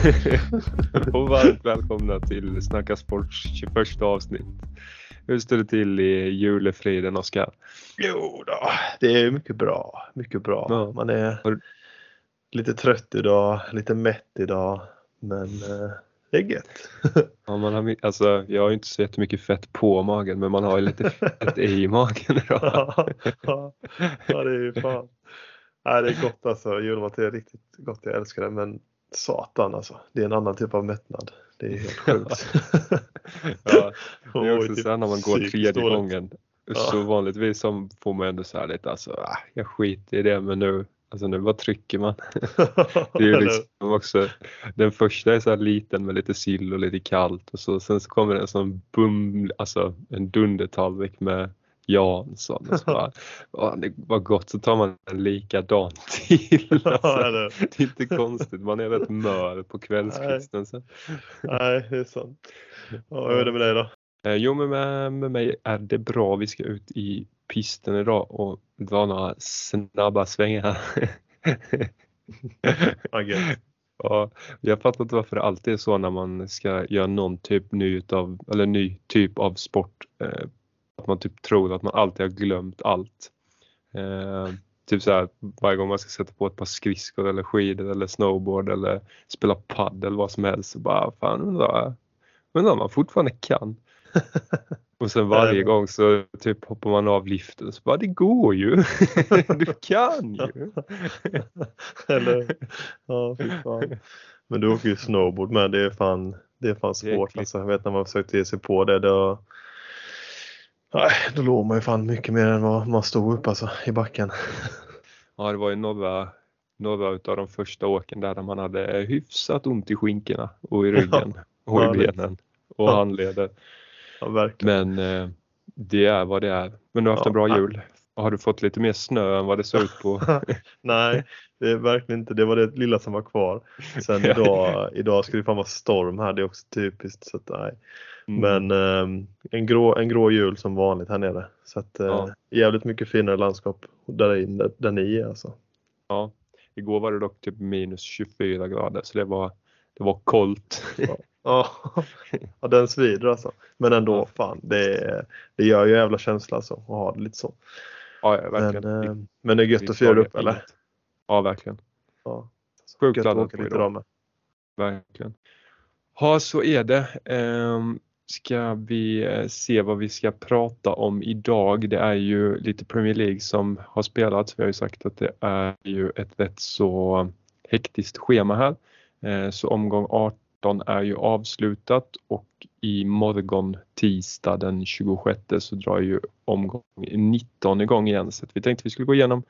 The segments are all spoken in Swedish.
och varmt välkomna till Snacka Sports 21 avsnitt. Hur står det till i julefriden Oskar? Jo då, det är mycket bra. Mycket bra. Ja. Man är lite trött idag, lite mätt idag. Men eh, det är gött. ja, man har, alltså, jag har inte så jättemycket fett på magen men man har ju lite fett i magen idag. ja, ja, ja, det är ju fan. Nej, det är gott alltså. Julmat är riktigt gott. Jag älskar det. Men satan alltså. Det är en annan typ av mättnad. Det är helt sjukt. ja, det är också så här när man går tredje gången. Så vanligtvis så får man ändå så här lite alltså, ah, jag skiter i det men nu, alltså nu bara trycker man. det är ju liksom också, den första är så här liten med lite sill och lite kallt och så, sen så kommer det en sån bum, alltså en dundertallrik med Jansson. Och så bara, åh, det var gott så tar man en likadan till. Alltså, det är inte konstigt, man är rätt mör på kvällskvisten. Nej. Nej, det är sant. Ja, hur är det med dig då? Eh, jo, men med, med mig är det bra. Vi ska ut i pisten idag och dra några snabba svängar. okay. Ja, jag fattar inte varför det alltid är så när man ska göra någon typ ny, utav, eller ny typ av sport eh, att man typ tror att man alltid har glömt allt. Eh, typ så här varje gång man ska sätta på ett par skridskor eller skidor eller snowboard eller spela paddel vad som helst så bara fan undrar, undrar om man fortfarande kan. Och sen varje gång så typ hoppar man av liften så bara det går ju. du kan ju. Eller ja, fy fan. Men du åker ju snowboard med. Det är fan, det är fan svårt. Alltså, jag vet när man försökte ge sig på det. Då, Nej, då låg man ju fan mycket mer än vad man stod upp alltså, i backen. Ja, det var ju några, några av de första åken där man hade hyfsat ont i skinkorna och i ryggen ja, och i benen och ja. handleder. Ja. Men eh, det är vad det är. Men du har haft en bra jul. Har du fått lite mer snö än vad det såg ut på? nej, det är verkligen inte. Det var det lilla som var kvar. Sen idag, idag ska det fan vara storm här. Det är också typiskt. Så att, nej. Mm. Men eh, en, grå, en grå jul som vanligt här nere. Så att, eh, ja. jävligt mycket finare landskap där, där, där ni är alltså. Ja, igår var det dock typ minus 24 grader så det var, det var kollt. Ja. ja, den svider alltså. Men ändå, ja. fan, det, det gör ju jävla känsla alltså att ha det lite så. Ja, verkligen. Men, eh, men det är gött att fira upp eller? Ja, verkligen. Ja. Sjukt laddad på idag. Verkligen. Ja, så är det. Um, ska vi eh, se vad vi ska prata om idag. Det är ju lite Premier League som har spelats. Vi har ju sagt att det är ju ett rätt så hektiskt schema här. Eh, så omgång 18 är ju avslutat och imorgon tisdag den 26 så drar ju omgång 19 igång igen. Så vi tänkte vi skulle gå igenom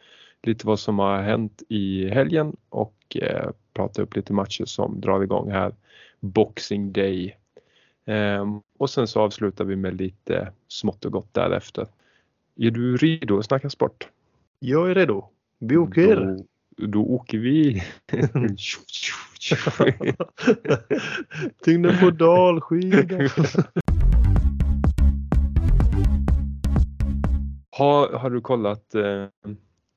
lite vad som har hänt i helgen och eh, prata upp lite matcher som drar igång här Boxing Day Ehm, och sen så avslutar vi med lite smått och gott därefter. Är du redo att snacka sport? Jag är redo. Vi åker. Då, då åker vi. Tyngden på dalskida. har, har du kollat, eh,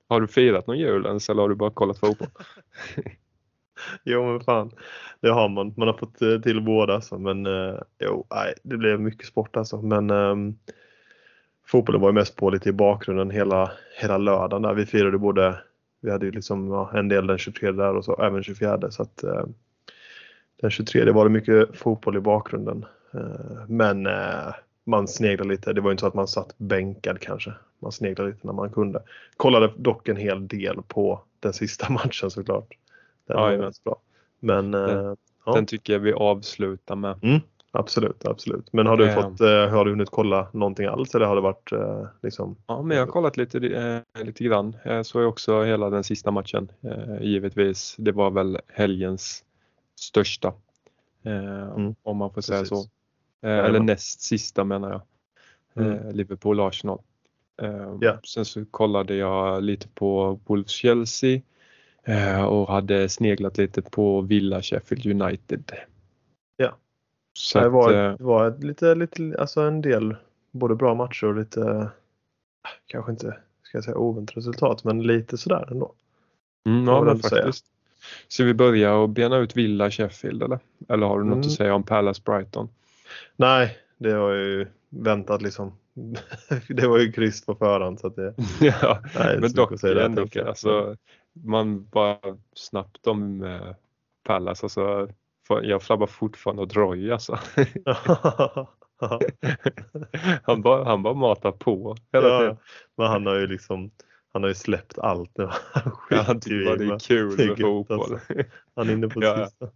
har du firat någon jul ens eller har du bara kollat fotboll? jo men fan, det har man. Man har fått eh, till båda alltså. Men eh, jo, nej, det blev mycket sport alltså. Men eh, fotbollen var ju mest på lite i bakgrunden hela, hela lördagen där. Vi firade både, vi hade ju liksom ja, en del den 23 där och så även 24 så att eh, den 23 var det mycket fotboll i bakgrunden. Eh, men eh, man sneglade lite. Det var inte så att man satt bänkad kanske. Man sneglade lite när man kunde. Kollade dock en hel del på den sista matchen såklart. Den ja, var bra. Men, den, ja. den, tycker jag vi avslutar med. Mm, absolut, absolut. Men har du, fått, uh, har du hunnit kolla någonting alls eller har det varit uh, liksom? Ja, men jag har kollat lite, uh, lite grann. Jag såg också hela den sista matchen givetvis. Det var väl helgens största. Mm. Om man får säga Precis. så. eller näst sista menar jag. Mm. Liverpool-Arsenal. Yeah. Sen så kollade jag lite på Wolves-Chelsea Eh, och hade sneglat lite på Villa Sheffield United. Så det var, att, eh, var lite, lite, alltså en del både bra matcher och lite, kanske inte ska jag säga oväntat resultat, men lite sådär ändå. Mm, ja, men faktiskt. Ska vi börja och bena ut Villa Sheffield eller? Eller har du något mm. att säga om Palace Brighton? Nej, det har jag ju väntat liksom. det var ju kryss på förhand så att det... ja, nej, men dock ändå, alltså, man bara snabbt om eh, Palace alltså. Jag flabbar fortfarande åt Roy alltså. han, bara, han bara matar på hela ja, tiden. Men han har ju liksom han har ju släppt allt nu. ja, han tycker bara det är kul med fotboll. Alltså. Han är inne på ja. sista.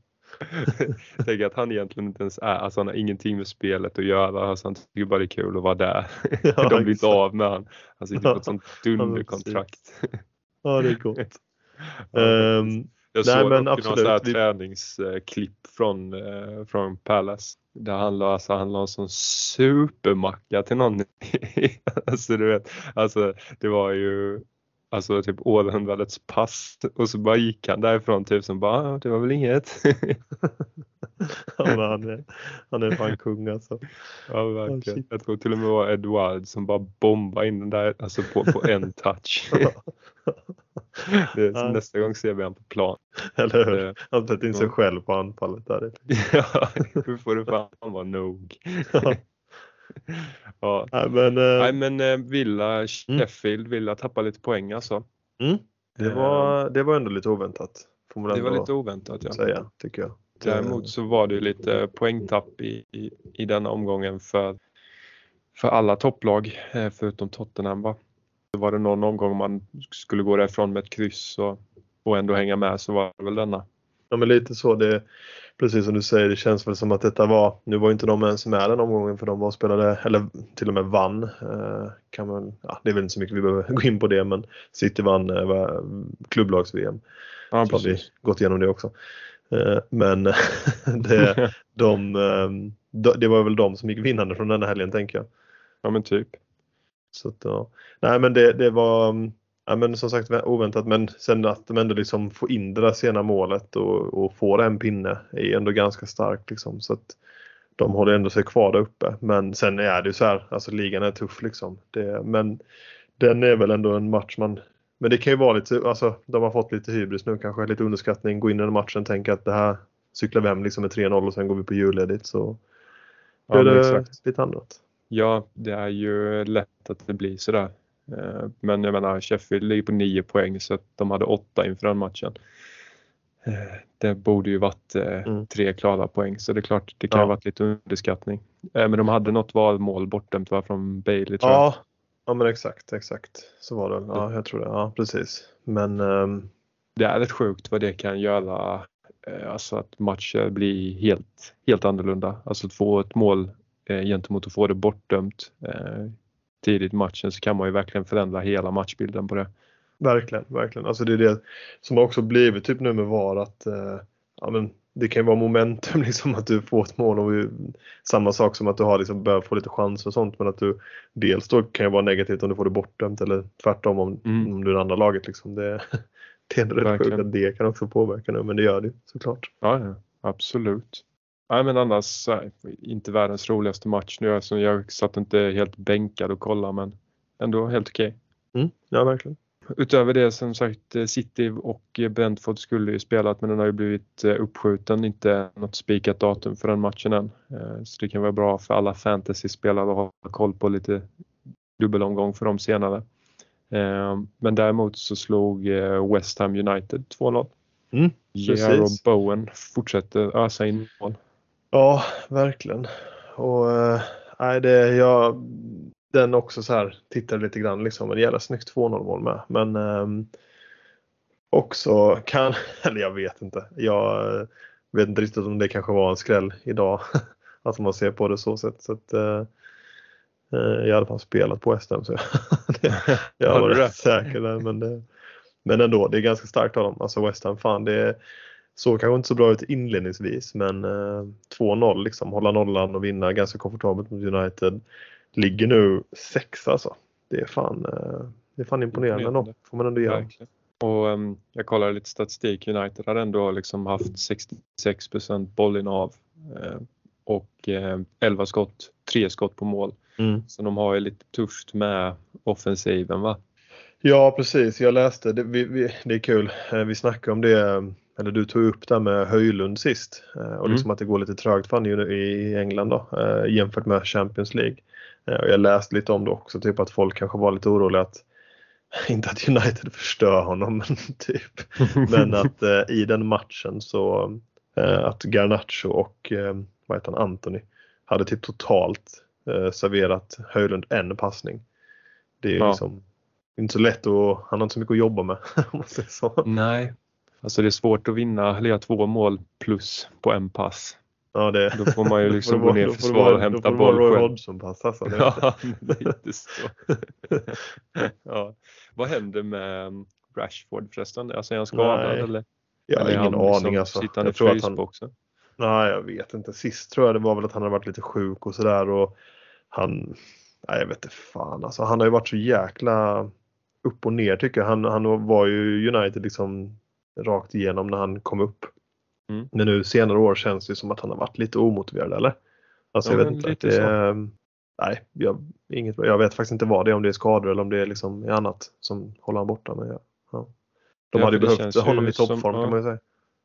Tänk att han egentligen inte ens är, alltså han har ingenting med spelet att göra. Alltså han tycker bara det är kul att vara där. Ja, De blir inte av med han. Han sitter på ett sånt dunderkontrakt. ja, det är gott. um, jag Nej, såg men absolut. någon vi... träningsklipp från, eh, från Palace. Det handlar alltså handlar om sån supermacka till någon. alltså du vet, alltså det var ju alltså typ århundradets pass och så bara gick han därifrån typ som bara, ah, det var väl inget. ja, han, är, han är fan kung alltså. Ja verkligen. Oh, jag tror till och med det var Edward som bara bombade in den där alltså på, på en touch. det, ja. Nästa gång ser vi han på plan. Eller hur? Han sätter in sig själv på anfallet där. ja, nu får det fan vara nog. ja. Nej men, uh... Nej, men uh, Villa, mm. Sheffield, mm. Villa tappar lite poäng alltså. Mm. Det, var, det var ändå lite oväntat. Får man det var lite oväntat ja. Säga, tycker jag. Däremot så var det lite poängtapp i, i, i denna omgången för, för alla topplag eh, förutom Tottenham. Va? Var det någon omgång man skulle gå därifrån med ett kryss och, och ändå hänga med så var det väl denna. Ja men lite så. Det, precis som du säger, det känns väl som att detta var, nu var inte de ens med den omgången för de var spelade, eller till och med vann. Eh, kan man, ja, det är väl inte så mycket vi behöver gå in på det men City vann eh, klubblags-VM. Ja, så har vi gått igenom det också. Eh, men det, de, det var väl de som gick vinnande från denna helgen tänker jag. Ja men typ. Så att, ja. Nej men det, det var ja, men som sagt oväntat men sen att de ändå liksom får in det där sena målet och, och får en pinne är ändå ganska starkt liksom. Så att de håller ändå sig kvar där uppe. Men sen är det ju så här, alltså ligan är tuff liksom. Det, men den är väl ändå en match man men det kan ju vara lite, alltså de har fått lite hybris nu kanske, lite underskattning, gå in i den matchen, tänka att det här cyklar vi hem liksom med 3-0 och sen går vi på julledigt så ja, det exakt. lite annat. Ja, det är ju lätt att det blir sådär. Eh, men jag menar Sheffield ligger på 9 poäng så att de hade 8 inför den matchen. Eh, det borde ju varit eh, mm. tre klara poäng så det är klart det kan ja. ha varit lite underskattning. Men de hade något valmål bortdömt va, från Bailey tror ja, jag. Ja men exakt, exakt. Så var det. Ja, jag tror det. Ja, precis. Men um... det är rätt sjukt vad det kan göra. Alltså att matcher blir helt, helt annorlunda. Alltså att få ett mål gentemot att få det bortdömt eh, tidigt i matchen så kan man ju verkligen förändra hela matchbilden på det. Verkligen, verkligen. Alltså det är det som också blivit typ nu med VAR att eh, ja, men det kan ju vara momentum liksom att du får ett mål och samma sak som att du har liksom börjat få lite chanser och sånt men att du dels då kan ju vara negativt om du får det bortdömt eller tvärtom om, mm. om du är det andra laget liksom. Det, det är rätt sjukt att det kan också påverka nu men det gör det såklart. Ja, ja absolut. Nej men annars inte världens roligaste match nu. Alltså, jag satt inte helt bänkad och kollade men ändå helt okej. Okay. Mm, ja verkligen. Utöver det som sagt City och Brentford skulle ju spelat men den har ju blivit eh, uppskjuten, inte något spikat datum för den matchen än. Eh, så det kan vara bra för alla fantasy-spelare att ha koll på lite dubbelomgång för dem senare. Eh, men däremot så slog West Ham United 2-0. Mm, Jero Bowen fortsätter ösa in mål. Ja, verkligen. Och nej, det, jag den också så här tittade lite grann liksom. En jävla snyggt 2-0 mål med. Men eh, också kan, eller jag vet inte. Jag eh, vet inte riktigt om det kanske var en skräll idag. att man ser på det så sätt. Så att, eh, eh jag alla fall spelat på SM så jag, jag var rätt säker där. Men, det, men ändå, det är ganska starkt av dem. Alltså West Ham, fan det såg kanske inte så bra ut inledningsvis men eh, 2-0 liksom, hålla nollan och vinna ganska komfortabelt mot United ligger nu sexa alltså. Det är fan, eh, det är fan imponerande ändå, får man ändå göra. Och um, jag kollade lite statistik. United har ändå liksom haft 66 bollinnehav eh, och eh, 11 skott, 3 skott på mål. Mm. Så de har ju lite tufft med offensiven va? Ja precis, jag läste, det, vi, vi, det är kul, eh, vi snackade om det, eller du tog upp det med Höjlund sist och mm. liksom att det går lite trögt för honom i England då, jämfört med Champions League. Och jag läste lite om det också, typ att folk kanske var lite oroliga att inte att United förstör honom, men typ. Men att eh, i den matchen så eh, att Garnacho och eh, vad heter han, Anthony hade typ totalt eh, serverat Höjlund en passning. Det är ja. liksom inte så lätt och han har inte så mycket att jobba med. om man säger så. Nej, alltså det är svårt att vinna, eller två mål plus på en pass. Ja, det... Då får man ju liksom gå ner i försvar och hämta boll själv. Då får det vara Hodgson-pass alltså. Ja, lite så. ja. Vad händer med Rashford förresten? Alltså är han skadad Nej. eller? Jag har ingen aning liksom, alltså. Sitter han i frysboxen? Nej, jag vet inte. Sist tror jag det var väl att han hade varit lite sjuk och sådär och han, nej jag vet inte fan alltså. Han har ju varit så jäkla upp och ner tycker jag. Han, han var ju United liksom rakt igenom när han kom upp. Mm. Men nu senare år känns det som att han har varit lite omotiverad eller? Alltså ja, jag vet inte. Det, är, nej, jag, inget, jag vet faktiskt inte vad det är, om det är skador eller om det är liksom annat som håller han borta. Men ja, ja. De ja, hade ju behövt honom i toppform som, kan man ju säga.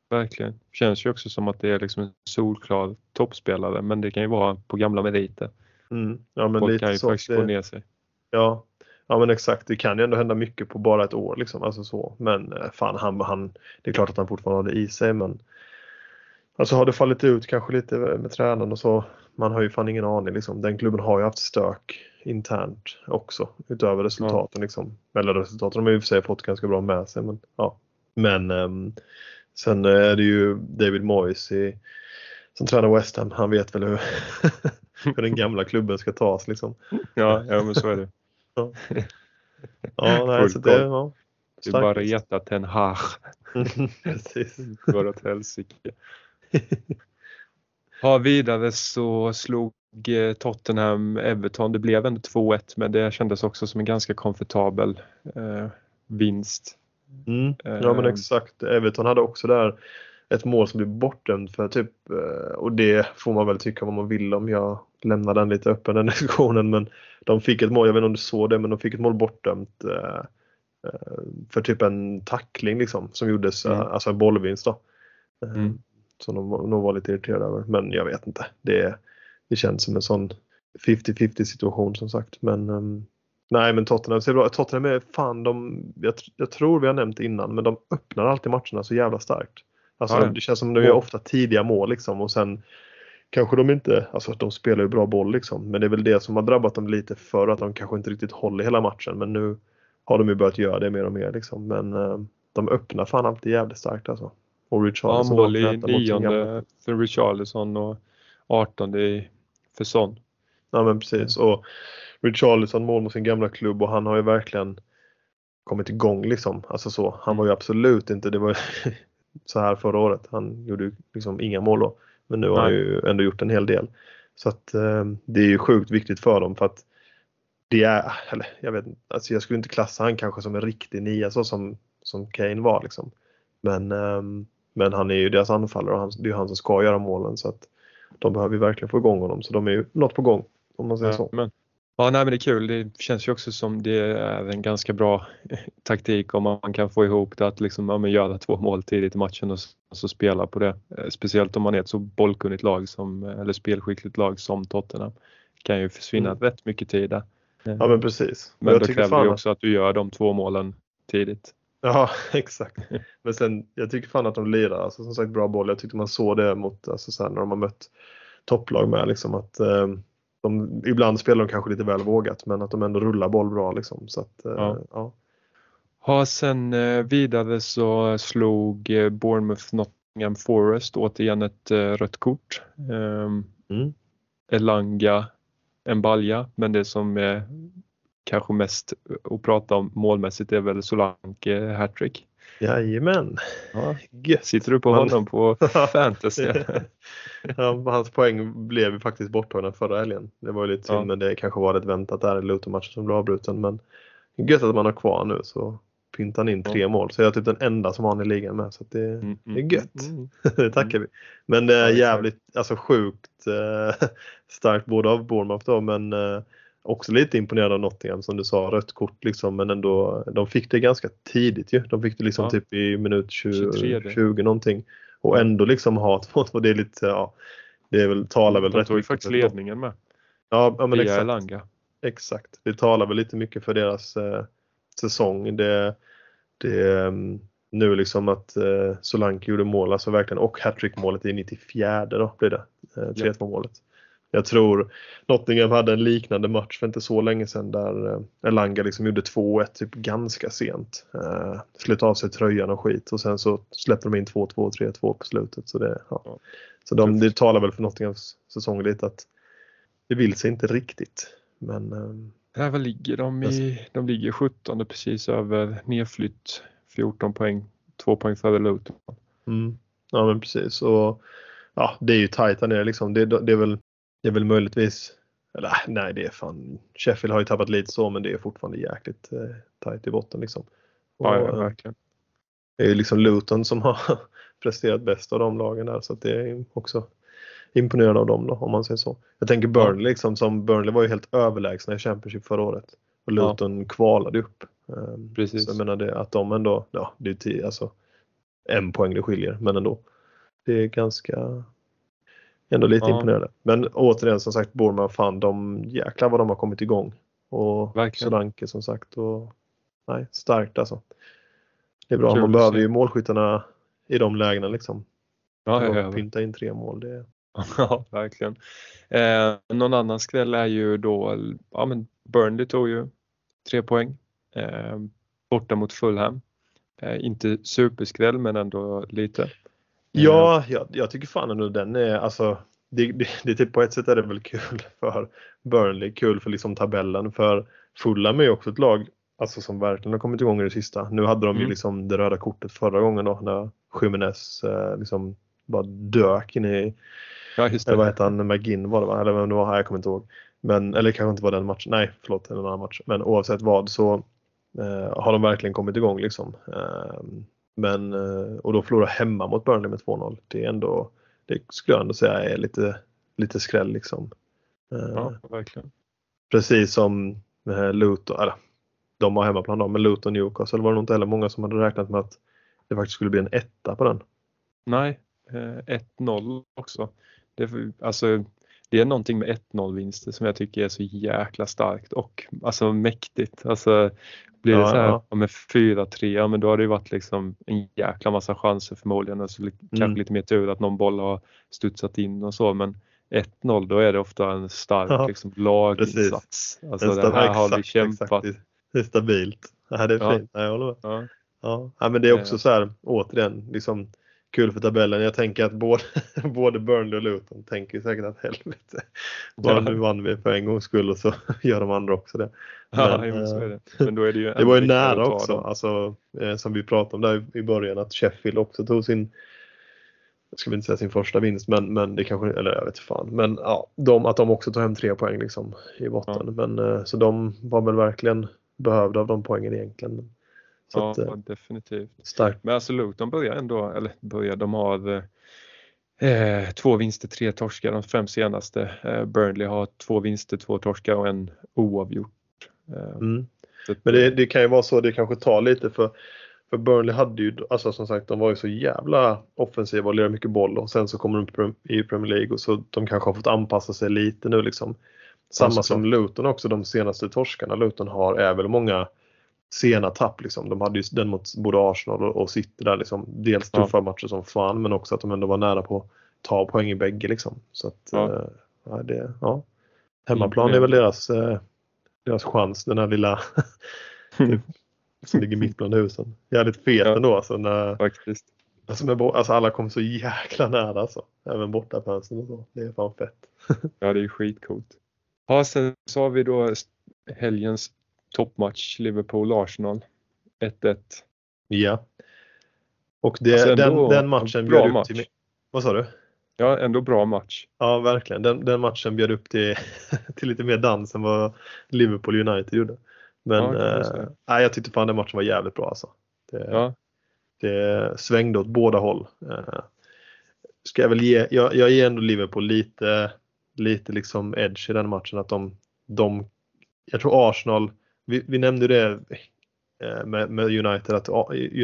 Verkligen. Känns ju också som att det är liksom en solklar toppspelare men det kan ju vara på gamla meriter. Mm. Ja, men Folk lite kan ju så faktiskt det... gå ner sig. Ja, Ja men exakt, det kan ju ändå hända mycket på bara ett år liksom. Alltså så. Men eh, fan, han, han, det är klart att han fortfarande har det i sig men Alltså har det fallit ut kanske lite med tränaren och så. Man har ju fan ingen aning liksom. Den klubben har ju haft stök internt också utöver resultaten ja. liksom. Eller resultaten de har ju för sig fått ganska bra med sig men ja. Men um, sen är det ju David Moyes i, som tränar West Ham. Han vet väl hur, hur den gamla klubben ska tas liksom. Ja, ja men så är det. Ja, ja nej, så det, ja. Är bara reta Ten Hag. Precis. Går åt helsike. Ja, vidare så slog eh, Tottenham Everton. Det blev ändå 2-1 men det kändes också som en ganska komfortabel eh, vinst. Mm. Ja men eh, exakt. Everton hade också där ett mål som blev bortdömt för typ eh, och det får man väl tycka vad man vill om. Jag lämnar den lite öppen den diskussionen men de fick ett mål, jag vet inte om du såg det, men de fick ett mål bortdömt för typ en tackling liksom som gjordes, mm. alltså en bollvinst då. Mm. Som de nog var lite irriterade över. Men jag vet inte. Det, det känns som en sån 50-50 situation som sagt. Men um, nej men Tottenham ser bra Tottenham är fan de, jag, jag, tror vi har nämnt innan, men de öppnar alltid matcherna så jävla starkt. Alltså ja, det känns som de gör ofta tidiga mål liksom och sen kanske de inte, alltså de spelar ju bra boll liksom, men det är väl det som har drabbat dem lite för att de kanske inte riktigt håller hela matchen. Men nu har de ju börjat göra det mer och mer liksom. Men uh, de öppnar fan alltid jävligt starkt alltså. Och Richarlison. Ja, mål i nionde för Richarlison och artonde för Son. Ja men precis. Och Richarlison mål mot sin gamla klubb och han har ju verkligen kommit igång liksom. Alltså så. Han var ju mm. absolut inte, det var så här förra året. Han gjorde ju liksom inga mål då. Men nu har han ju ändå gjort en hel del. Så att eh, det är ju sjukt viktigt för dem för att det är, eller jag vet alltså jag skulle inte klassa han kanske som en riktig nia så som, som Kane var liksom. Men um, men han är ju deras anfallare och han, det är han som ska göra målen så att de behöver ju verkligen få igång honom så de är ju något på gång om man säger ja, så. Men, ja, nej, men det är kul. Det känns ju också som det är en ganska bra taktik om man kan få ihop det att liksom, ja, göra två mål tidigt i matchen och så spela på det. Eh, speciellt om man är ett så bollkunnigt lag som, eller spelskickligt lag som Tottenham. Det kan ju försvinna mm. rätt mycket tid där. Ja men precis. Men då kräver det också att du gör de två målen tidigt. Ja, exakt. Men sen, jag tycker fan att de lirar, alltså, som sagt bra boll. Jag tyckte man såg det mot, alltså, så här, när de har mött topplag med liksom att eh, de, ibland spelar de kanske lite väl vågat men att de ändå rullar boll bra liksom. Så att, eh, ja. ja. Ja, sen eh, vidare så slog eh, Bournemouth Nottingham Forest återigen ett rött kort. Um, mm. Elanga en balja men det som är kanske mest att prata om målmässigt är väl Solanke hattrick. Jajamän. Ja. Sitter du på honom på fantasy? ja, hans poäng blev ju faktiskt borttagna förra helgen. Det var ju lite synd ja. men det kanske var rätt väntat där Luton-matchen som blev avbruten. Men gött att man har kvar nu så pyntar han in tre ja. mål. Så jag är typ den enda som har han i ligan med. Så det, mm, mm, det är gött. Mm, mm. det tackar vi. Men det är jävligt, alltså sjukt eh, starkt både av Bournemouth då men eh, också lite imponerad av Nottingham som du sa, rött kort liksom men ändå, de fick det ganska tidigt ju. De fick det liksom ja. typ i minut 20, 20 någonting. Och ändå liksom ha 2-2, det är lite, ja, det är väl, talar väl de rätt tog ju faktiskt ledningen med. Ja, ja men exakt. Elanga. Exakt. Det talar väl lite mycket för deras eh, säsong. Det, det, um, nu liksom att eh, Solanke gjorde mål, alltså verkligen, och hattrick-målet i 94 då blir det, eh, 3-2 målet. Jag tror Nottingham hade en liknande match för inte så länge sedan där eh, Elanga liksom gjorde 2-1 typ ganska sent. Eh, slet av sig tröjan och skit och sen så släppte de in 2-2 och 3-2 på slutet. Så det, ja. så de, det talar väl för Nottinghams säsong lite att det vill sig inte riktigt. Men, eh, Ja, vad ligger de i? De ligger 17 precis över nedflytt 14 poäng, 2 poäng före Luton. Mm. Ja men precis och ja, det är ju tajt här nere liksom. Det, det, är väl, det är väl möjligtvis, eller nej det är fan, Sheffield har ju tappat lite så men det är fortfarande jäkligt eh, tajt i botten liksom. Och, ja, ja, verkligen. Det är ju liksom Luton som har presterat bäst av de lagen där så att det är också imponerad av dem då om man säger så. Jag tänker Burnley liksom som Burnley var ju helt överlägsna i Championship förra året. Och Luton ja. kvalade upp. Ehm, Precis. Så jag menar det, att de ändå, ja det är tio, alltså en poäng det skiljer men ändå. Det är ganska ändå lite ja. imponerande. Men återigen som sagt Bournemouth fan de jäklar vad de har kommit igång. Och Solanke som sagt och nej starkt alltså. Det är bra, Kul man behöver ju målskyttarna i de lägena liksom. Ja, ja, ja. Pynta in tre mål. Det, Ja, verkligen. Eh, någon annan skräll är ju då, ja men Burnley tog ju tre poäng eh, borta mot Fulham. Eh, inte superskräll men ändå lite. Ja, eh. jag, jag tycker fan ändå den är, alltså det, det, det, typ på ett sätt är det väl kul för Burnley, kul för liksom tabellen för Fulham är ju också ett lag alltså som verkligen har kommit igång i det sista. Nu hade de mm. ju liksom det röda kortet förra gången då när Jimenez eh, liksom bara dök in i Ja, just det. Vad hette han? McGinn var det va? Eller vem det var? Jag kommer inte ihåg. Men, eller kanske inte var den matchen. Nej, förlåt, en annan match. Men oavsett vad så eh, har de verkligen kommit igång liksom. Eh, men, eh, och då förlora hemma mot Burnley med 2-0. Det är ändå, det skulle jag ändå säga är lite, lite skräll liksom. Eh, ja, verkligen. Precis som med Luton, eller de har hemmaplan då, men Luton Newcastle var det nog inte heller många som hade räknat med att det faktiskt skulle bli en etta på den. Nej, 1-0 eh, också. Det, alltså, det är någonting med 1-0 vinster som jag tycker är så jäkla starkt och alltså mäktigt. Alltså, blir det så här ja. med 4-3, ja men då har det ju varit liksom en jäkla massa chanser förmodligen och så mm. kanske lite mer tur att någon boll har studsat in och så men 1-0 då är det ofta en stark ja, liksom, laginsats. Alltså, det här har vi kämpat. Exakt. Det är stabilt. Ja, det är fint. Ja. Jag håller med. Ja. Ja. men det är också så här återigen liksom kul för tabellen. Jag tänker att både, både Burnley och Luton tänker säkert att helvete. Bara nu vann vi för en gångs skull och så gör de andra också det. Men, ja, så är det. Men då är det ju det var ju nära också, alltså, eh, som vi pratade om där i början, att Sheffield också tog sin jag ska inte säga sin första vinst, men, men det kanske, eller jag vet fan. Men ja, de, att de också tog hem tre poäng liksom i botten. Ja. Men, eh, så de var väl verkligen behövda av de poängen egentligen. Så ja, att, eh, definitivt. Starkt. Men alltså Luton börjar ändå, eller börjar, de har eh, två vinster, tre torskar de fem senaste. Eh, Burnley har två vinster, två torskar och en oavgjort. Eh, mm. Men det, det, kan ju vara så, det kanske tar lite för för Burnley hade ju, alltså som sagt, de var ju så jävla offensiva och lirade mycket boll och sen så kommer de i Premier League och så de kanske har fått anpassa sig lite nu liksom. Samma som Luton också, de senaste torskarna Luton har är väl många sena tapp. Liksom. De hade ju den mot både Arsenal och, City där liksom. Dels tuffa ja. matcher som fan men också att de ändå var nära på att ta poäng i bägge liksom. Så att, ja. Eh, det, ja. Hemmaplan är väl deras, eh, deras chans, den här lilla typ, som ligger mitt bland husen. Jävligt fet ja. ändå alltså. När, Faktiskt. Alltså, med, alltså alla kom så jäkla nära alltså. Även bortafansen och så. Det är fan fett. ja det är skitcoolt. Ja, sen så har vi då helgens toppmatch Liverpool-Arsenal. 1-1. Ja. Och det, alltså den, den matchen bjöd upp match. till... Vad sa du? Ja, ändå bra match. Ja, verkligen. Den, den matchen bjöd upp till, till lite mer dans än vad Liverpool United gjorde. Men ja, eh, jag tyckte fan den matchen var jävligt bra alltså. Det, ja. det svängde åt båda håll. Eh, ska jag väl ge, jag, jag ger ändå Liverpool lite, lite liksom edge i den matchen att de, de jag tror Arsenal, vi, vi nämnde det eh, med, med, United, att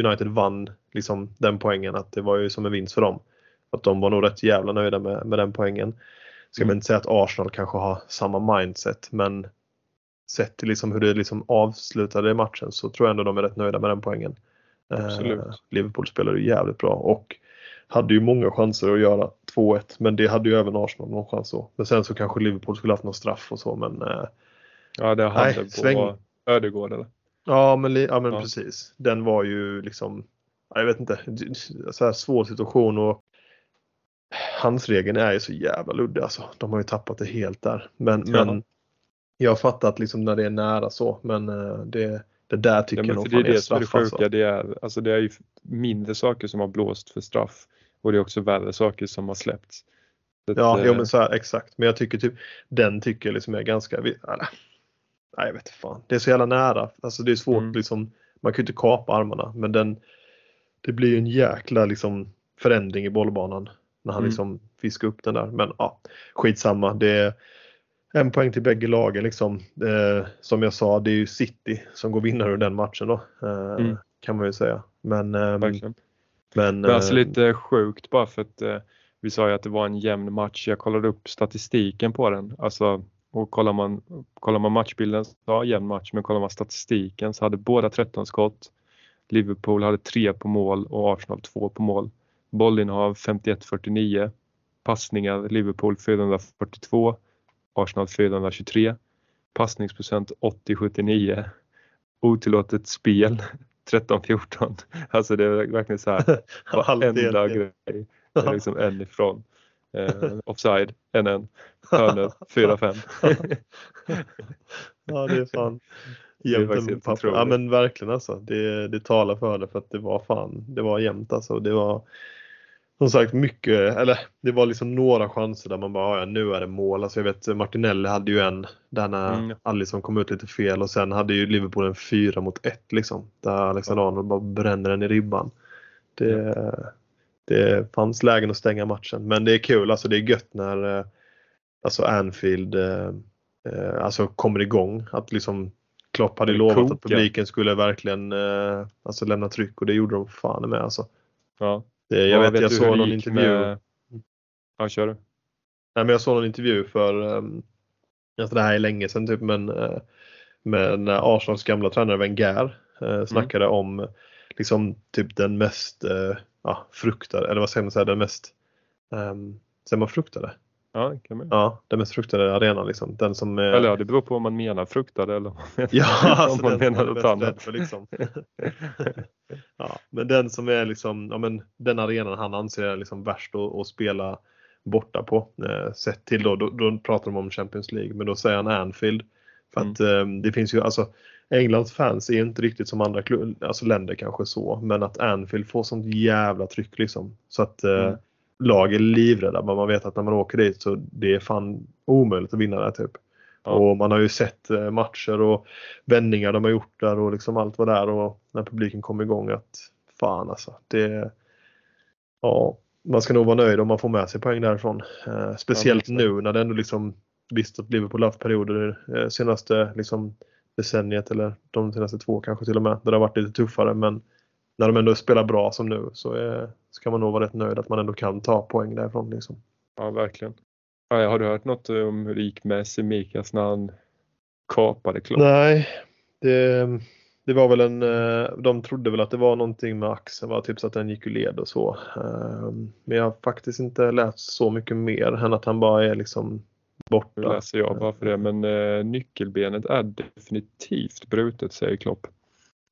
United vann liksom den poängen, att det var ju som en vinst för dem. Att de var nog rätt jävla nöjda med, med den poängen. Ska mm. man inte säga att Arsenal kanske har samma mindset men sett till liksom hur det liksom avslutade matchen så tror jag ändå de är rätt nöjda med den poängen. Absolut. Eh, Liverpool spelade jävligt bra och hade ju många chanser att göra 2-1 men det hade ju även Arsenal någon chans så. Men sen så kanske Liverpool skulle haft någon straff och så men eh, Ja det hade nej, på sväng... Ödegård eller? Ja men, ja, men ja. precis. Den var ju liksom jag vet inte, så här svår situation och handsregeln är ju så jävla luddig alltså. De har ju tappat det helt där. Men, ja. men jag har fattat liksom när det är nära så men eh, det, det där tycker ja, jag nog det är det som är det sjuka. Alltså. Det, är, alltså det är ju mindre saker som har blåst för straff och det är också värre saker som har släppts. Så ja, att, jo, men så här, exakt. Men jag tycker typ den tycker jag liksom är ganska, eller, nej jag vet fan. Det är så jävla nära. Alltså det är svårt mm. liksom, man kan ju inte kapa armarna men den, det blir ju en jäkla liksom förändring i bollbanan när han mm. liksom fiskar upp den där. Men ja, skitsamma. Det är en poäng till bägge lagen liksom. Eh, som jag sa, det är ju City som går vinnare ur den matchen då. Eh, mm. Kan man ju säga. Men, eh, men, men alltså lite sjukt bara för att eh, vi sa ju att det var en jämn match. Jag kollade upp statistiken på den. Alltså, och kollar man, kollar man matchbilden så ja, jämn match, men kollar man statistiken så hade båda 13 skott. Liverpool hade 3 på mål och Arsenal 2 på mål. Bollinnehav 51-49. Passningar Liverpool 442. Arsenal 423. Passningsprocent 80-79. Otillåtet spel 13-14. Alltså det är verkligen så här varenda grej är liksom en ifrån. Eh, offside, en en. Hörnor, 4-5. ja det är fan jämnt Ja men verkligen alltså. Det, det talar för det för att det var fan, det var jämnt alltså. Det var som sagt mycket, eller det var liksom några chanser där man bara, ja nu är det mål. Alltså jag vet Martinelli hade ju en där när mm. Alisson kom ut lite fel och sen hade ju Liverpool en fyra mot ett liksom. Där Alexander Arnold bara bränner den i ribban. Det, det fanns lägen att stänga matchen men det är kul, alltså det är gött när eh, alltså Anfield eh, eh, alltså kommer igång. Att liksom Klopp hade lovat koka. att publiken skulle verkligen alltså lämna tryck och det gjorde de fan med alltså. Ja. Det, jag vet, vet jag såg någon intervju. Med... Ja, kör du. Nej, men jag såg någon intervju för, alltså det här är länge sedan typ, men med när Arsenals gamla tränare Wenger uh, snackade mm. om liksom typ den mest ja, fruktade, eller vad säger man, säga, den mest, um, säger man fruktade? Ja, kan man. ja, den mest fruktade arenan liksom. Den som är... Eller ja, det beror på om man menar fruktade eller om man ja, alltså man menar något annat. För, liksom. ja, men den som är liksom, ja, men den arenan han anser är liksom värst att, att spela borta på. Eh, sett till då, då, då, pratar de om Champions League, men då säger han Anfield. För mm. att eh, det finns ju, alltså Englands fans är inte riktigt som andra alltså länder kanske så, men att Anfield får sånt jävla tryck liksom. Så att eh, mm lag är livrädda men man vet att när man åker dit så det är fan omöjligt att vinna där typ. Ja. Och man har ju sett eh, matcher och vändningar de har gjort där och liksom allt var där och när publiken kom igång att fan alltså. Det, ja, man ska nog vara nöjd om man får med sig poäng därifrån. Eh, speciellt ja, nu när det ändå liksom visst att Liverpool haft perioder eh, senaste liksom decenniet eller de senaste två kanske till och med där det har varit lite tuffare men när de ändå spelar bra som nu så är, ska man nog vara rätt nöjd att man ändå kan ta poäng därifrån. Liksom. Ja, verkligen. Ja, har du hört något om hur det gick med Semikas när han kapade Klopp? Nej, det, det var väl en, eh, de trodde väl att det var någonting med axeln, var typ så att den gick ur led och så. Ehm, men jag har faktiskt inte läst så mycket mer än att han bara är liksom borta. Läser jag bara för det, men eh, nyckelbenet är definitivt brutet säger Klopp.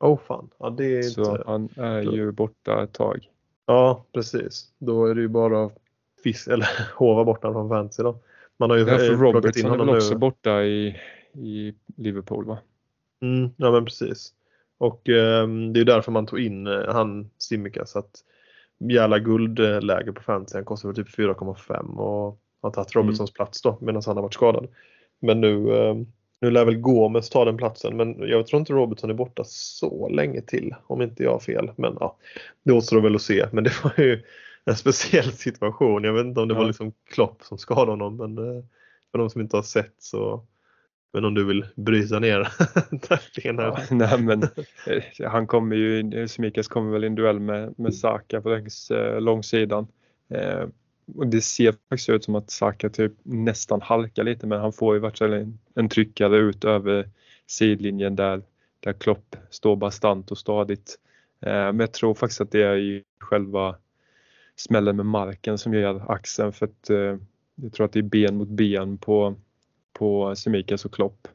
Oh fan, ja, det är Så inte... han är ju borta ett tag. Ja precis, då är det ju bara fisk, eller hova bort honom från fantasy då. Man har ju ja, för Robertson är väl också nu. borta i, i Liverpool va? Mm, ja men precis. Och eh, det är därför man tog in eh, han Simikas. att jävla guldläge på fantasy. Han kostar typ 4,5 och har tagit Robertsons mm. plats då medan han har varit skadad. Men nu eh, nu lär väl Gomes ta den platsen men jag tror inte Robertson är borta så länge till om inte jag har fel. Men ja, det återstår väl att se. Men det var ju en speciell situation. Jag vet inte om det ja. var liksom Klopp som skadade honom men eh, för de som inte har sett så Men om du vill bryta ner tacklingen ja, Nej men eh, han kommer ju, Semikas kommer väl i en duell med, med Saka på längs eh, långsidan. Eh, och det ser faktiskt ut som att Saka typ nästan halkar lite men han får ju vart en, en tryckare ut över sidlinjen där, där Klopp står bastant och stadigt. Eh, men jag tror faktiskt att det är i själva smällen med marken som gör axeln för att eh, jag tror att det är ben mot ben på, på Semikas och Klopp.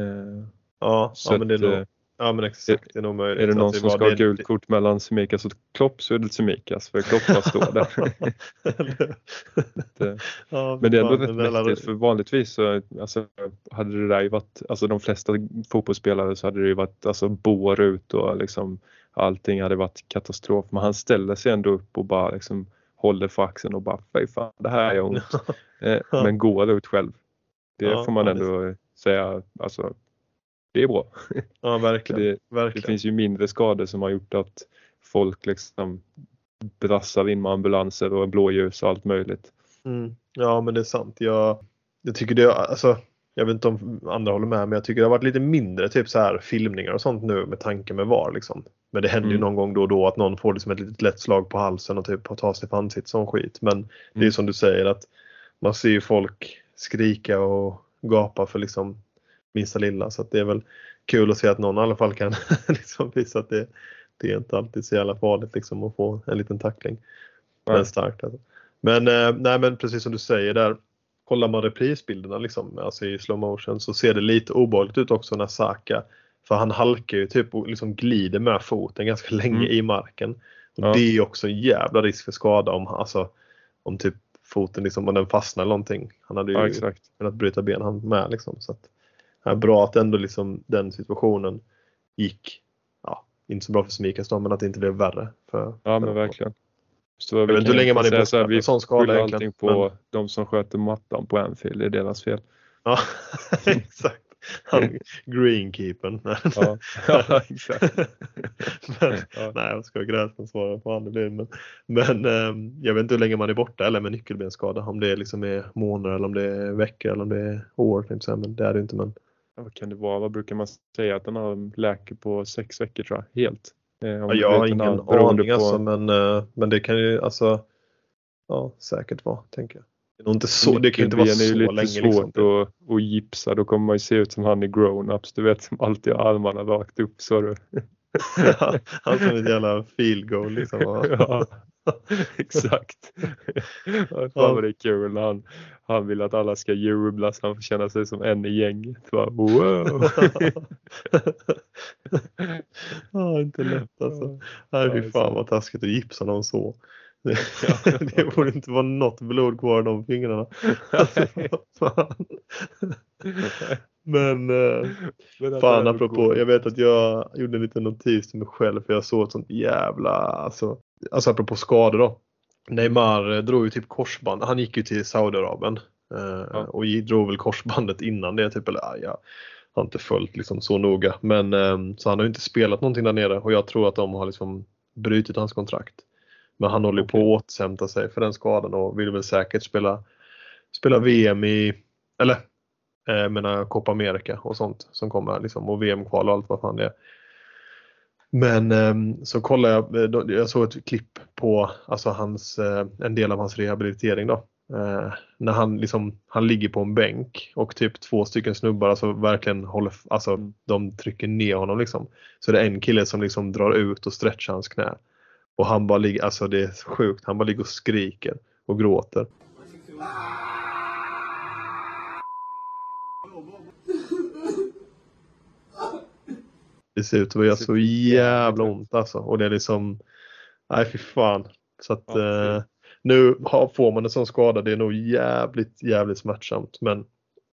Eh, ja, ja men det är nog, Ja men exakt, det är nog möjligt. Är det någon som ska ha gult kort mellan Semikas och Klopp så är det Semikas för Klopp bara står där. ja, men det är ändå rätt mäktigt för vanligtvis så alltså, hade det där ju varit, alltså de flesta fotbollsspelare så hade det ju varit alltså bår ut och liksom allting hade varit katastrof. Men han ställer sig ändå upp och bara liksom håller för axeln och bara fy fan det här är ont. Eh, men går ut själv. Det ja, får man ändå säga, alltså det är bra. Ja, verkligen. det, verkligen. det finns ju mindre skador som har gjort att folk liksom brassar in med ambulanser och blåljus och allt möjligt. Mm. Ja, men det är sant. Jag, jag tycker det, alltså, jag vet inte om andra håller med, men jag tycker det har varit lite mindre typ så här filmningar och sånt nu med tanke med VAR liksom. Men det händer mm. ju någon gång då och då att någon får liksom ett litet lätt slag på halsen och typ tar sig för ansiktet sån skit. Men mm. det är mm. som du säger att man ser ju folk skrika och gapa för liksom minsta lilla. Så det är väl kul att se att någon i alla fall kan liksom visa att det, det är inte alltid så jävla farligt liksom att få en liten tackling. Nej. Men starkt alltså. Men, eh, nej, men precis som du säger där. Kollar man reprisbilderna liksom, alltså i slow motion så ser det lite obehagligt ut också när Saka för han halkar ju typ och liksom glider med foten ganska länge mm. i marken. Och ja. Det är också en jävla risk för skada om, alltså, om typ foten liksom, om den fastnar eller någonting. Han hade ju ja, kunnat bryta ben han med liksom. Så att, ja, bra att ändå liksom den situationen gick, ja, inte så bra för Smikas då, men att det inte blev värre. För, ja men verkligen. Så jag vet inte hur länge man är borta vi sån skada allting på men... de som sköter mattan på Anfield, det är deras fel. Ja, exakt. Han, greenkeepern. ja, ja, exakt. men, ja. Nej, jag ska gräsman svara på det blir. Men, men eh, jag vet inte hur länge man är borta eller med nyckelbensskada. Om det liksom är månader eller om det är veckor eller om det är år. Men det är det inte. Men vad kan det vara? Vad brukar man säga att den har läker på sex veckor tror jag, helt? Eh, ja, jag har ingen aning på... alltså, men, eh, men det kan ju alltså ja, säkert vara, tänker jag. Det, är inte så, det kan inte vara så länge. Det är lite svårt liksom. att, att gipsa, då kommer man ju se ut som han i grown-ups, du vet som alltid har armarna rakt upp så du. han som ett jävla field goal liksom. ja. Exakt. Fan vad det är kul när han, han vill att alla ska jubla så han får känna sig som en i gänget. Bara, wow. ja, inte lätt alltså. Nej fy fan vad taskigt att gipsa någon så. Det, det borde inte vara något blod kvar i de fingrarna. Men, eh, Men fan apropå, jag vet att jag gjorde en liten notis till mig själv för jag såg ett sånt jävla, alltså, alltså apropå skador då. Neymar drog ju typ korsband, han gick ju till Saudiarabien eh, ja. och drog väl korsbandet innan det typ, eller ja, har inte följt liksom så noga. Men eh, så han har ju inte spelat någonting där nere och jag tror att de har liksom brutit hans kontrakt. Men han håller okay. på att återhämta sig för den skadan och vill väl säkert spela, spela VM i, eller eh, menar Copa America och sånt som kommer liksom och VM-kval och allt vad fan det är. Men eh, så kollade jag, eh, jag såg ett klipp på alltså hans, eh, en del av hans rehabilitering då. Eh, när han, liksom, han ligger på en bänk och typ två stycken snubbar alltså verkligen håller, alltså mm. de trycker ner honom liksom. Så det är en kille som liksom drar ut och stretchar hans knä. Och han bara ligger, alltså det är sjukt, han bara ligger och skriker och gråter. Det ser ut att göra så jävla ont alltså. Och det är liksom, nej fy fan. Så att eh, nu får man en sån skada, det är nog jävligt, jävligt smärtsamt. Men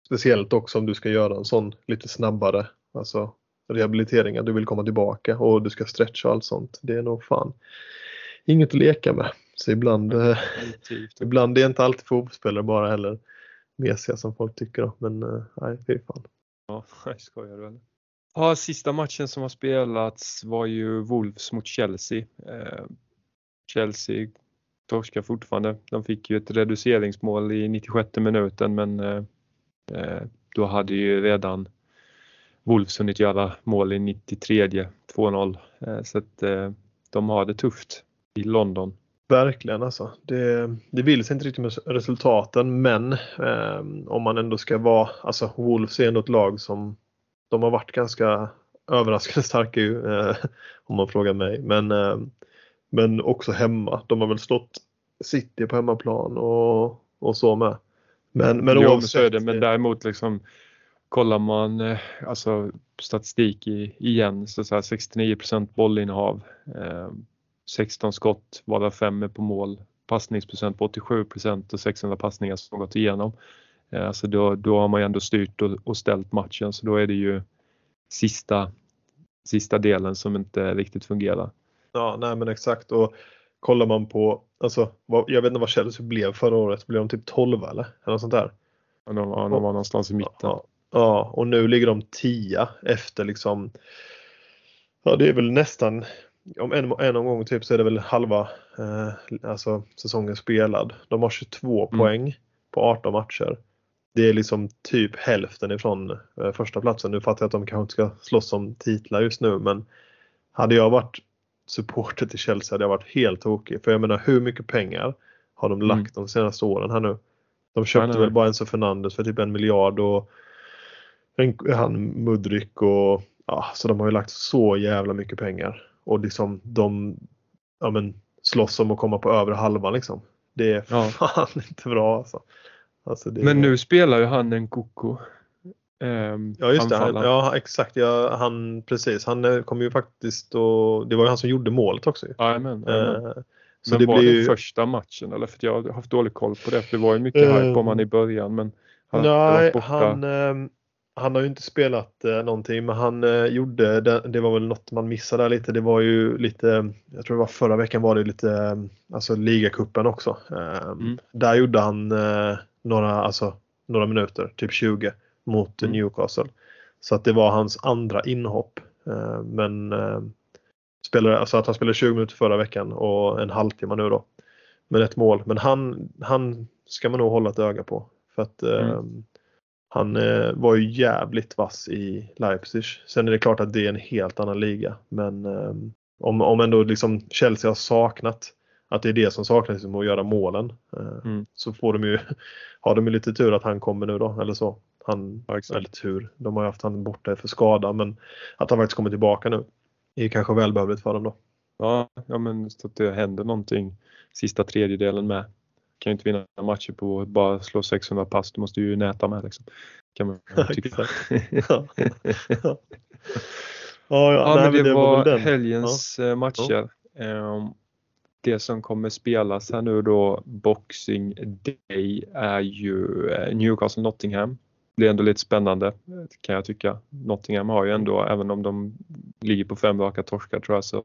speciellt också om du ska göra en sån lite snabbare, alltså rehabilitering, du vill komma tillbaka och du ska stretcha och allt sånt. Det är nog fan inget att leka med. Så ibland, eh, ibland är inte alltid fotbollsspelare bara heller mesiga som folk tycker. Då. Men eh, nej, fy fan. Ja, jag skojar du eller? Ja, sista matchen som har spelats var ju Wolves mot Chelsea. Eh, Chelsea torskar fortfarande. De fick ju ett reduceringsmål i 96 minuten men eh, eh, då hade ju redan Wolves hunnit göra mål i 93 2-0. Eh, så att eh, de har det tufft i London. Verkligen alltså. Det, det vill sig inte riktigt med resultaten men eh, om man ändå ska vara, alltså Wolves är ändå ett lag som de har varit ganska överraskande starka ju eh, om man frågar mig. Men, eh, men också hemma. De har väl slått City på hemmaplan och, och så med. Men, men jo, oavsett, så det, men däremot liksom kollar man eh, alltså statistik i, igen så, så här 69 bollinnehav, eh, 16 skott varav 5 är på mål, passningsprocent på 87% och 600 passningar som gått igenom. Eh, alltså då, då har man ju ändå styrt och, och ställt matchen så då är det ju sista, sista delen som inte riktigt fungerar. Ja, nej men exakt och kollar man på, alltså jag vet inte vad Chelsea blev förra året, blev de typ 12 eller? Eller något sånt där? Ja, de, ja, de var någonstans i mitten. Ja, ja, och nu ligger de 10 efter liksom, ja det är väl nästan, om en, en omgång typ så är det väl halva eh, alltså säsongen spelad. De har 22 mm. poäng på 18 matcher det är liksom typ hälften ifrån eh, första platsen. Nu fattar jag att de kanske inte ska slåss om titlar just nu men hade jag varit supporter till Chelsea hade jag varit helt tokig. För jag menar hur mycket pengar har de lagt mm. de senaste åren här nu? De köpte nej, nej. väl bara Enzo Fernandes för typ en miljard och en, han Mudrik och ja, så de har ju lagt så jävla mycket pengar. Och liksom de ja, men, slåss om att komma på övre halvan liksom. Det är ja. fan inte bra alltså. Alltså det... Men nu spelar ju han en koko. Um, ja just det, han, ja exakt. Ja, han, precis, han eh, kom ju faktiskt och det var ju han som gjorde målet också. Amen, amen. Uh, så men det var det ju... första matchen eller? För jag har haft dålig koll på det. För det var ju mycket um, hype om han i början men han Nej, han, um, han har ju inte spelat uh, någonting men han uh, gjorde, det, det, var väl något man missade där lite. Det var ju lite, jag tror det var förra veckan var det lite, um, alltså ligacupen också. Mm. Där gjorde han några, alltså, några minuter, typ 20 mot mm. Newcastle. Så att det var hans andra inhopp. Eh, men eh, spelade, alltså att han spelade 20 minuter förra veckan och en halvtimme nu då. Med ett mål. Men han, han ska man nog hålla ett öga på. För att mm. eh, han eh, var ju jävligt vass i Leipzig. Sen är det klart att det är en helt annan liga. Men eh, om, om ändå liksom Chelsea har saknat att det är det som saknas liksom, att göra målen. Eh, mm. Så får de ju, har de ju lite tur att han kommer nu då eller så. Han, ja, eller tur, de har ju haft han borta för skada men att han faktiskt kommer tillbaka nu är kanske välbehövligt för dem då. Ja, ja men så att det händer någonting sista tredjedelen med. Kan ju inte vinna matcher på att bara slå 600 pass, du måste ju näta med liksom. Kan man tycka. ja. ja. Ja, ja, Nej, men det, det var, var helgens ja. Eh, matcher. Um, det som kommer spelas här nu då Boxing Day är ju eh, Newcastle Nottingham. Det blir ändå lite spännande kan jag tycka. Nottingham har ju ändå, även om de ligger på fem raka torskar tror jag, så,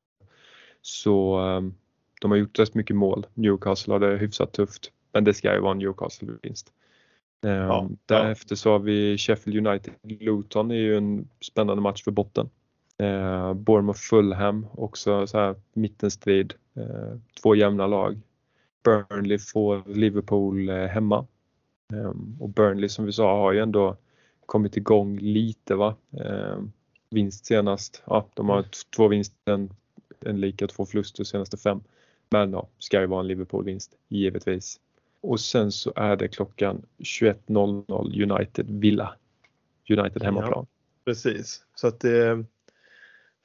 så ehm, de har gjort rätt mycket mål. Newcastle har det hyfsat tufft, men det ska ju vara en Newcastle-vinst. Ehm, ja, Därefter så har vi Sheffield United Luton är ju en spännande match för botten. Eh, Bournemouth Fulham också så här mittenstrid. Eh, två jämna lag. Burnley får Liverpool eh, hemma. Eh, och Burnley som vi sa har ju ändå kommit igång lite va. Eh, vinst senast. Ja, de har två vinster, en, en lika två förluster senaste fem. Men ja, ska ju vara en Liverpool-vinst givetvis. Och sen så är det klockan 21.00 United Villa. United hemmaplan. Ja, precis, så att det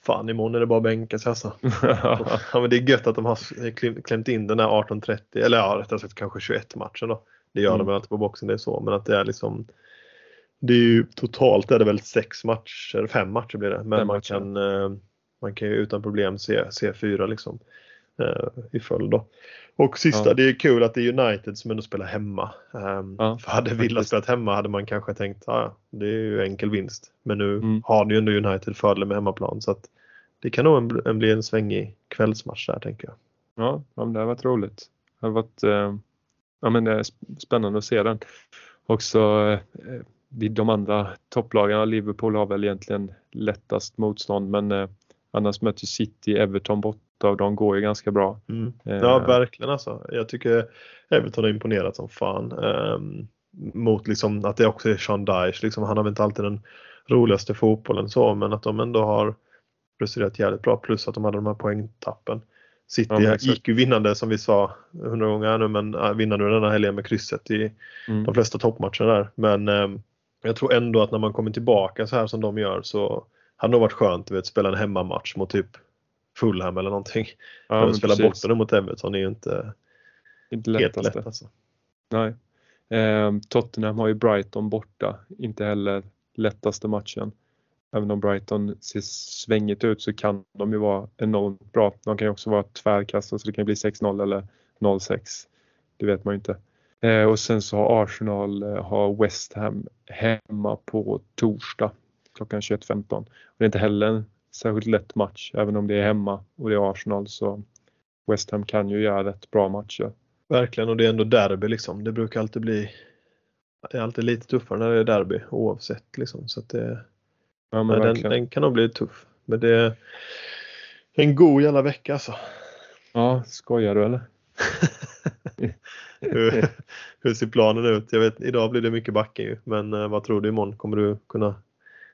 Fan imorgon är det bara att bänka sig alltså. ja, men det är gött att de har klämt in den där 18.30 eller ja rättare sagt kanske 21 matchen då. Det gör mm. de väl alltid på boxen det är så men att det är liksom Det är ju totalt är det väl sex matcher, fem matcher blir det. Men man kan, eh, man kan ju utan problem se, se fyra liksom i följd då. Och sista, ja. det är kul att det är United som ändå spelar hemma. Um, ja, för hade Villa spelat hemma hade man kanske tänkt att ah, det är ju enkel vinst. Men nu mm. har ju ändå United fördel med hemmaplan så att det kan nog en, bli en svängig kvällsmatch där tänker jag. Ja, ja det har varit roligt. Det har varit eh, ja, men det är spännande att se den. Också eh, de andra topplagen, Liverpool har väl egentligen lättast motstånd men eh, annars möter City, Everton bort av dem går ju ganska bra. Mm. Ja, eh, verkligen alltså. Jag tycker Everton har imponerat som fan. Um, mot liksom att det också är Sean Dyche. Liksom, han har väl inte alltid den roligaste fotbollen så men att de ändå har presterat jävligt bra plus att de hade de här poängtappen. City ja, gick ju vinnande som vi sa hundra gånger nu men äh, vinner nu denna helgen med krysset i mm. de flesta toppmatcherna där. Men eh, jag tror ändå att när man kommer tillbaka så här som de gör så hade nog varit skönt att spela en hemmamatch mot typ Fulham eller någonting. Ja, men spela bort den mot Everton är ju inte, inte helt lätt alltså. Nej. Eh, Tottenham har ju Brighton borta, inte heller lättaste matchen. Även om Brighton ser svängigt ut så kan de ju vara enormt bra. De kan ju också vara tvärkast så det kan bli 6-0 eller 0-6. Det vet man ju inte. Eh, och sen så har Arsenal eh, har West Ham hemma på torsdag klockan 21.15. Det är inte heller en särskilt lätt match även om det är hemma och det är Arsenal så West Ham kan ju göra rätt bra matcher. Verkligen och det är ändå derby liksom. Det brukar alltid bli det är alltid lite tuffare när det är derby oavsett liksom. Så att det, ja, men den, den, kan nog bli tuff. Men det är en god jävla vecka alltså. Ja, skojar du eller? hur, hur, ser planen ut? Jag vet, idag blir det mycket backe ju, men eh, vad tror du imorgon? Kommer du kunna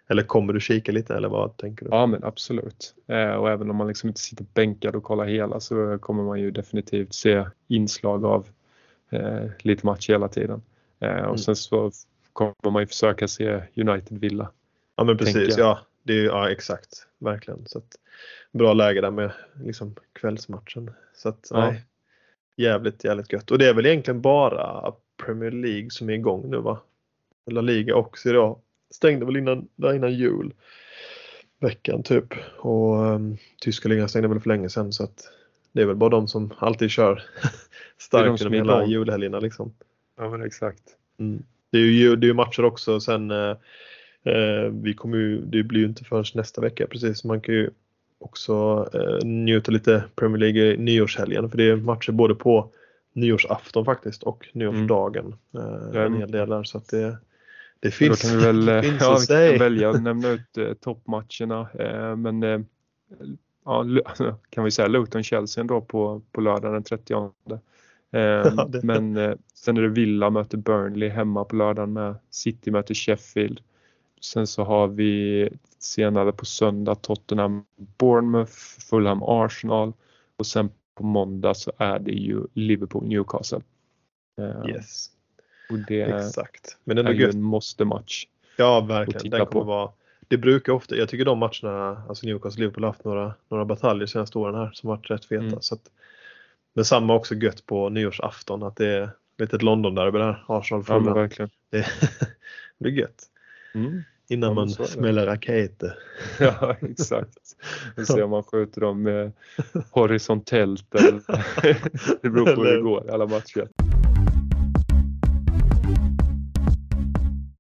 eller kommer du kika lite eller vad tänker du? Ja men absolut. Eh, och även om man liksom inte sitter bänkad och kollar hela så kommer man ju definitivt se inslag av eh, lite match hela tiden. Eh, och mm. sen så kommer man ju försöka se United Villa. Ja men precis, ja, det är, ja exakt, verkligen. Så att, bra läge där med liksom, kvällsmatchen. Så att, ja. nej, jävligt, jävligt gött. Och det är väl egentligen bara Premier League som är igång nu va? La Liga också idag stängde väl innan, där innan jul. Veckan typ. Och um, tyska ligan stängde väl för länge sedan så att det är väl bara de som alltid kör starkt genom hela igång. julhelgerna liksom. Ja men exakt. Mm. Det är ju det är matcher också sen eh, eh, vi kommer ju, det blir ju inte förrän nästa vecka precis. Man kan ju också eh, njuta lite Premier League i nyårshelgen för det är matcher både på nyårsafton faktiskt och nyårsdagen. Mm. en hel del där så att det det finns, då kan vi väl, finns ja, vi kan välja att nämna ut eh, toppmatcherna. Eh, men eh, ja, kan vi säga Luton-Chelsea då på, på lördag den 30. Eh, ja, men eh, sen är det Villa möter Burnley hemma på lördagen med. City möter Sheffield. Sen så har vi senare på söndag Tottenham, Bournemouth, Fulham, Arsenal och sen på måndag så är det ju Liverpool, Newcastle. Eh, yes. Och det Exakt. Men är, är ju en måste-match. Ja, verkligen. Den kommer på. vara det brukar ofta, jag tycker de matcherna, alltså Newcastle Liverpool har haft några, några bataljer senaste åren här som varit rätt feta. Mm. Så att, men samma också gött på nyårsafton att det är lite ett London-derby där, Arsenal. Ja, verkligen. Det, det är gött. Mm. Innan ja, man smäller raketer. Ja exakt. Vi ser om man skjuter dem horisontellt eller det beror på hur det går alla matcher.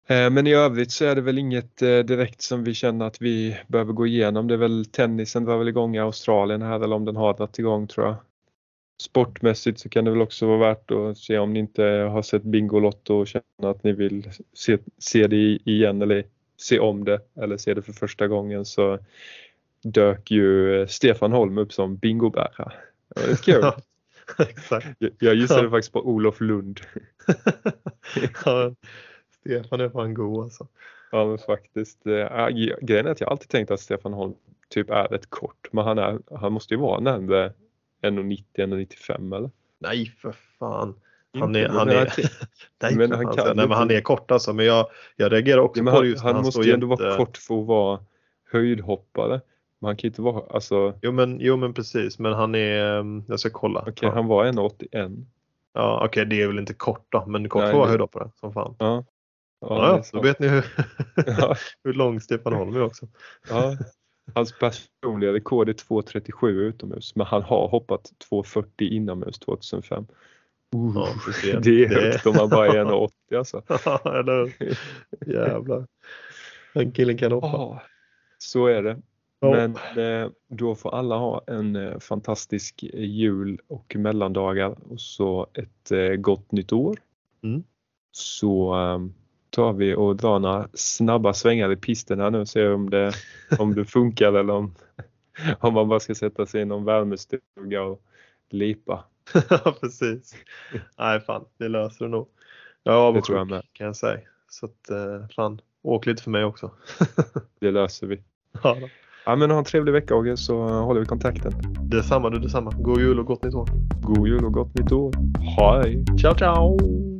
Men i övrigt så är det väl inget eh, direkt som vi känner att vi behöver gå igenom. Det är väl tennisen var väl igång i Australien här eller om den har dragit igång tror jag. Sportmässigt så kan det väl också vara värt att se om ni inte har sett Bingolotto och känner att ni vill se, se det igen eller se om det eller se det för första gången så dök ju eh, Stefan Holm upp som bingobärare. Det var lite kul. Exakt. Jag gissade faktiskt på Olof Lund. Stefan är fan god alltså. Ja men faktiskt. Äh, grejen är att jag alltid tänkt att Stefan Holm typ är rätt kort men han, är, han måste ju vara närmare 1,90-1,95 eller? Nej för fan. Han är, han är, nej, men han, kan, nej, men han är kort alltså men jag, jag reagerar också ja, på han, just Han, han måste ju ändå vara kort för att vara höjdhoppare. Men han kan inte vara, alltså. Jo men, jo men precis men han är, jag ska kolla. Okej okay, han var 1,81. Ja okej okay, det är väl inte kort då men kort för att vara höjdhoppare som fan. Ja. Ja, ja då vet ni hur, ja. hur lång Stefan Holm är också. Ja. Hans personliga rekord är 2.37 utomhus men han har hoppat 2.40 inomhus 2005. Uh, ja, det är högt om man bara är 1,80 alltså. Eller Jävlar. Den killen kan hoppa. Ja, så är det. Men eh, då får alla ha en eh, fantastisk jul och mellandagar och så ett eh, gott nytt år. Mm. Så tar vi och drar några snabba svängar i pisten här nu och ser om det, om det funkar eller om, om man bara ska sätta sig i någon värmestuga och lipa. Ja precis. Nej fan, det löser du nog. Ja, det tror jag med. Kan jag säga. Så att eh, fan, åk lite för mig också. det löser vi. Ja, ja men ha en trevlig vecka Åge så håller vi kontakten. Detsamma du, detsamma. God jul och gott nytt år. God jul och gott nytt år. Hej! Ciao ciao!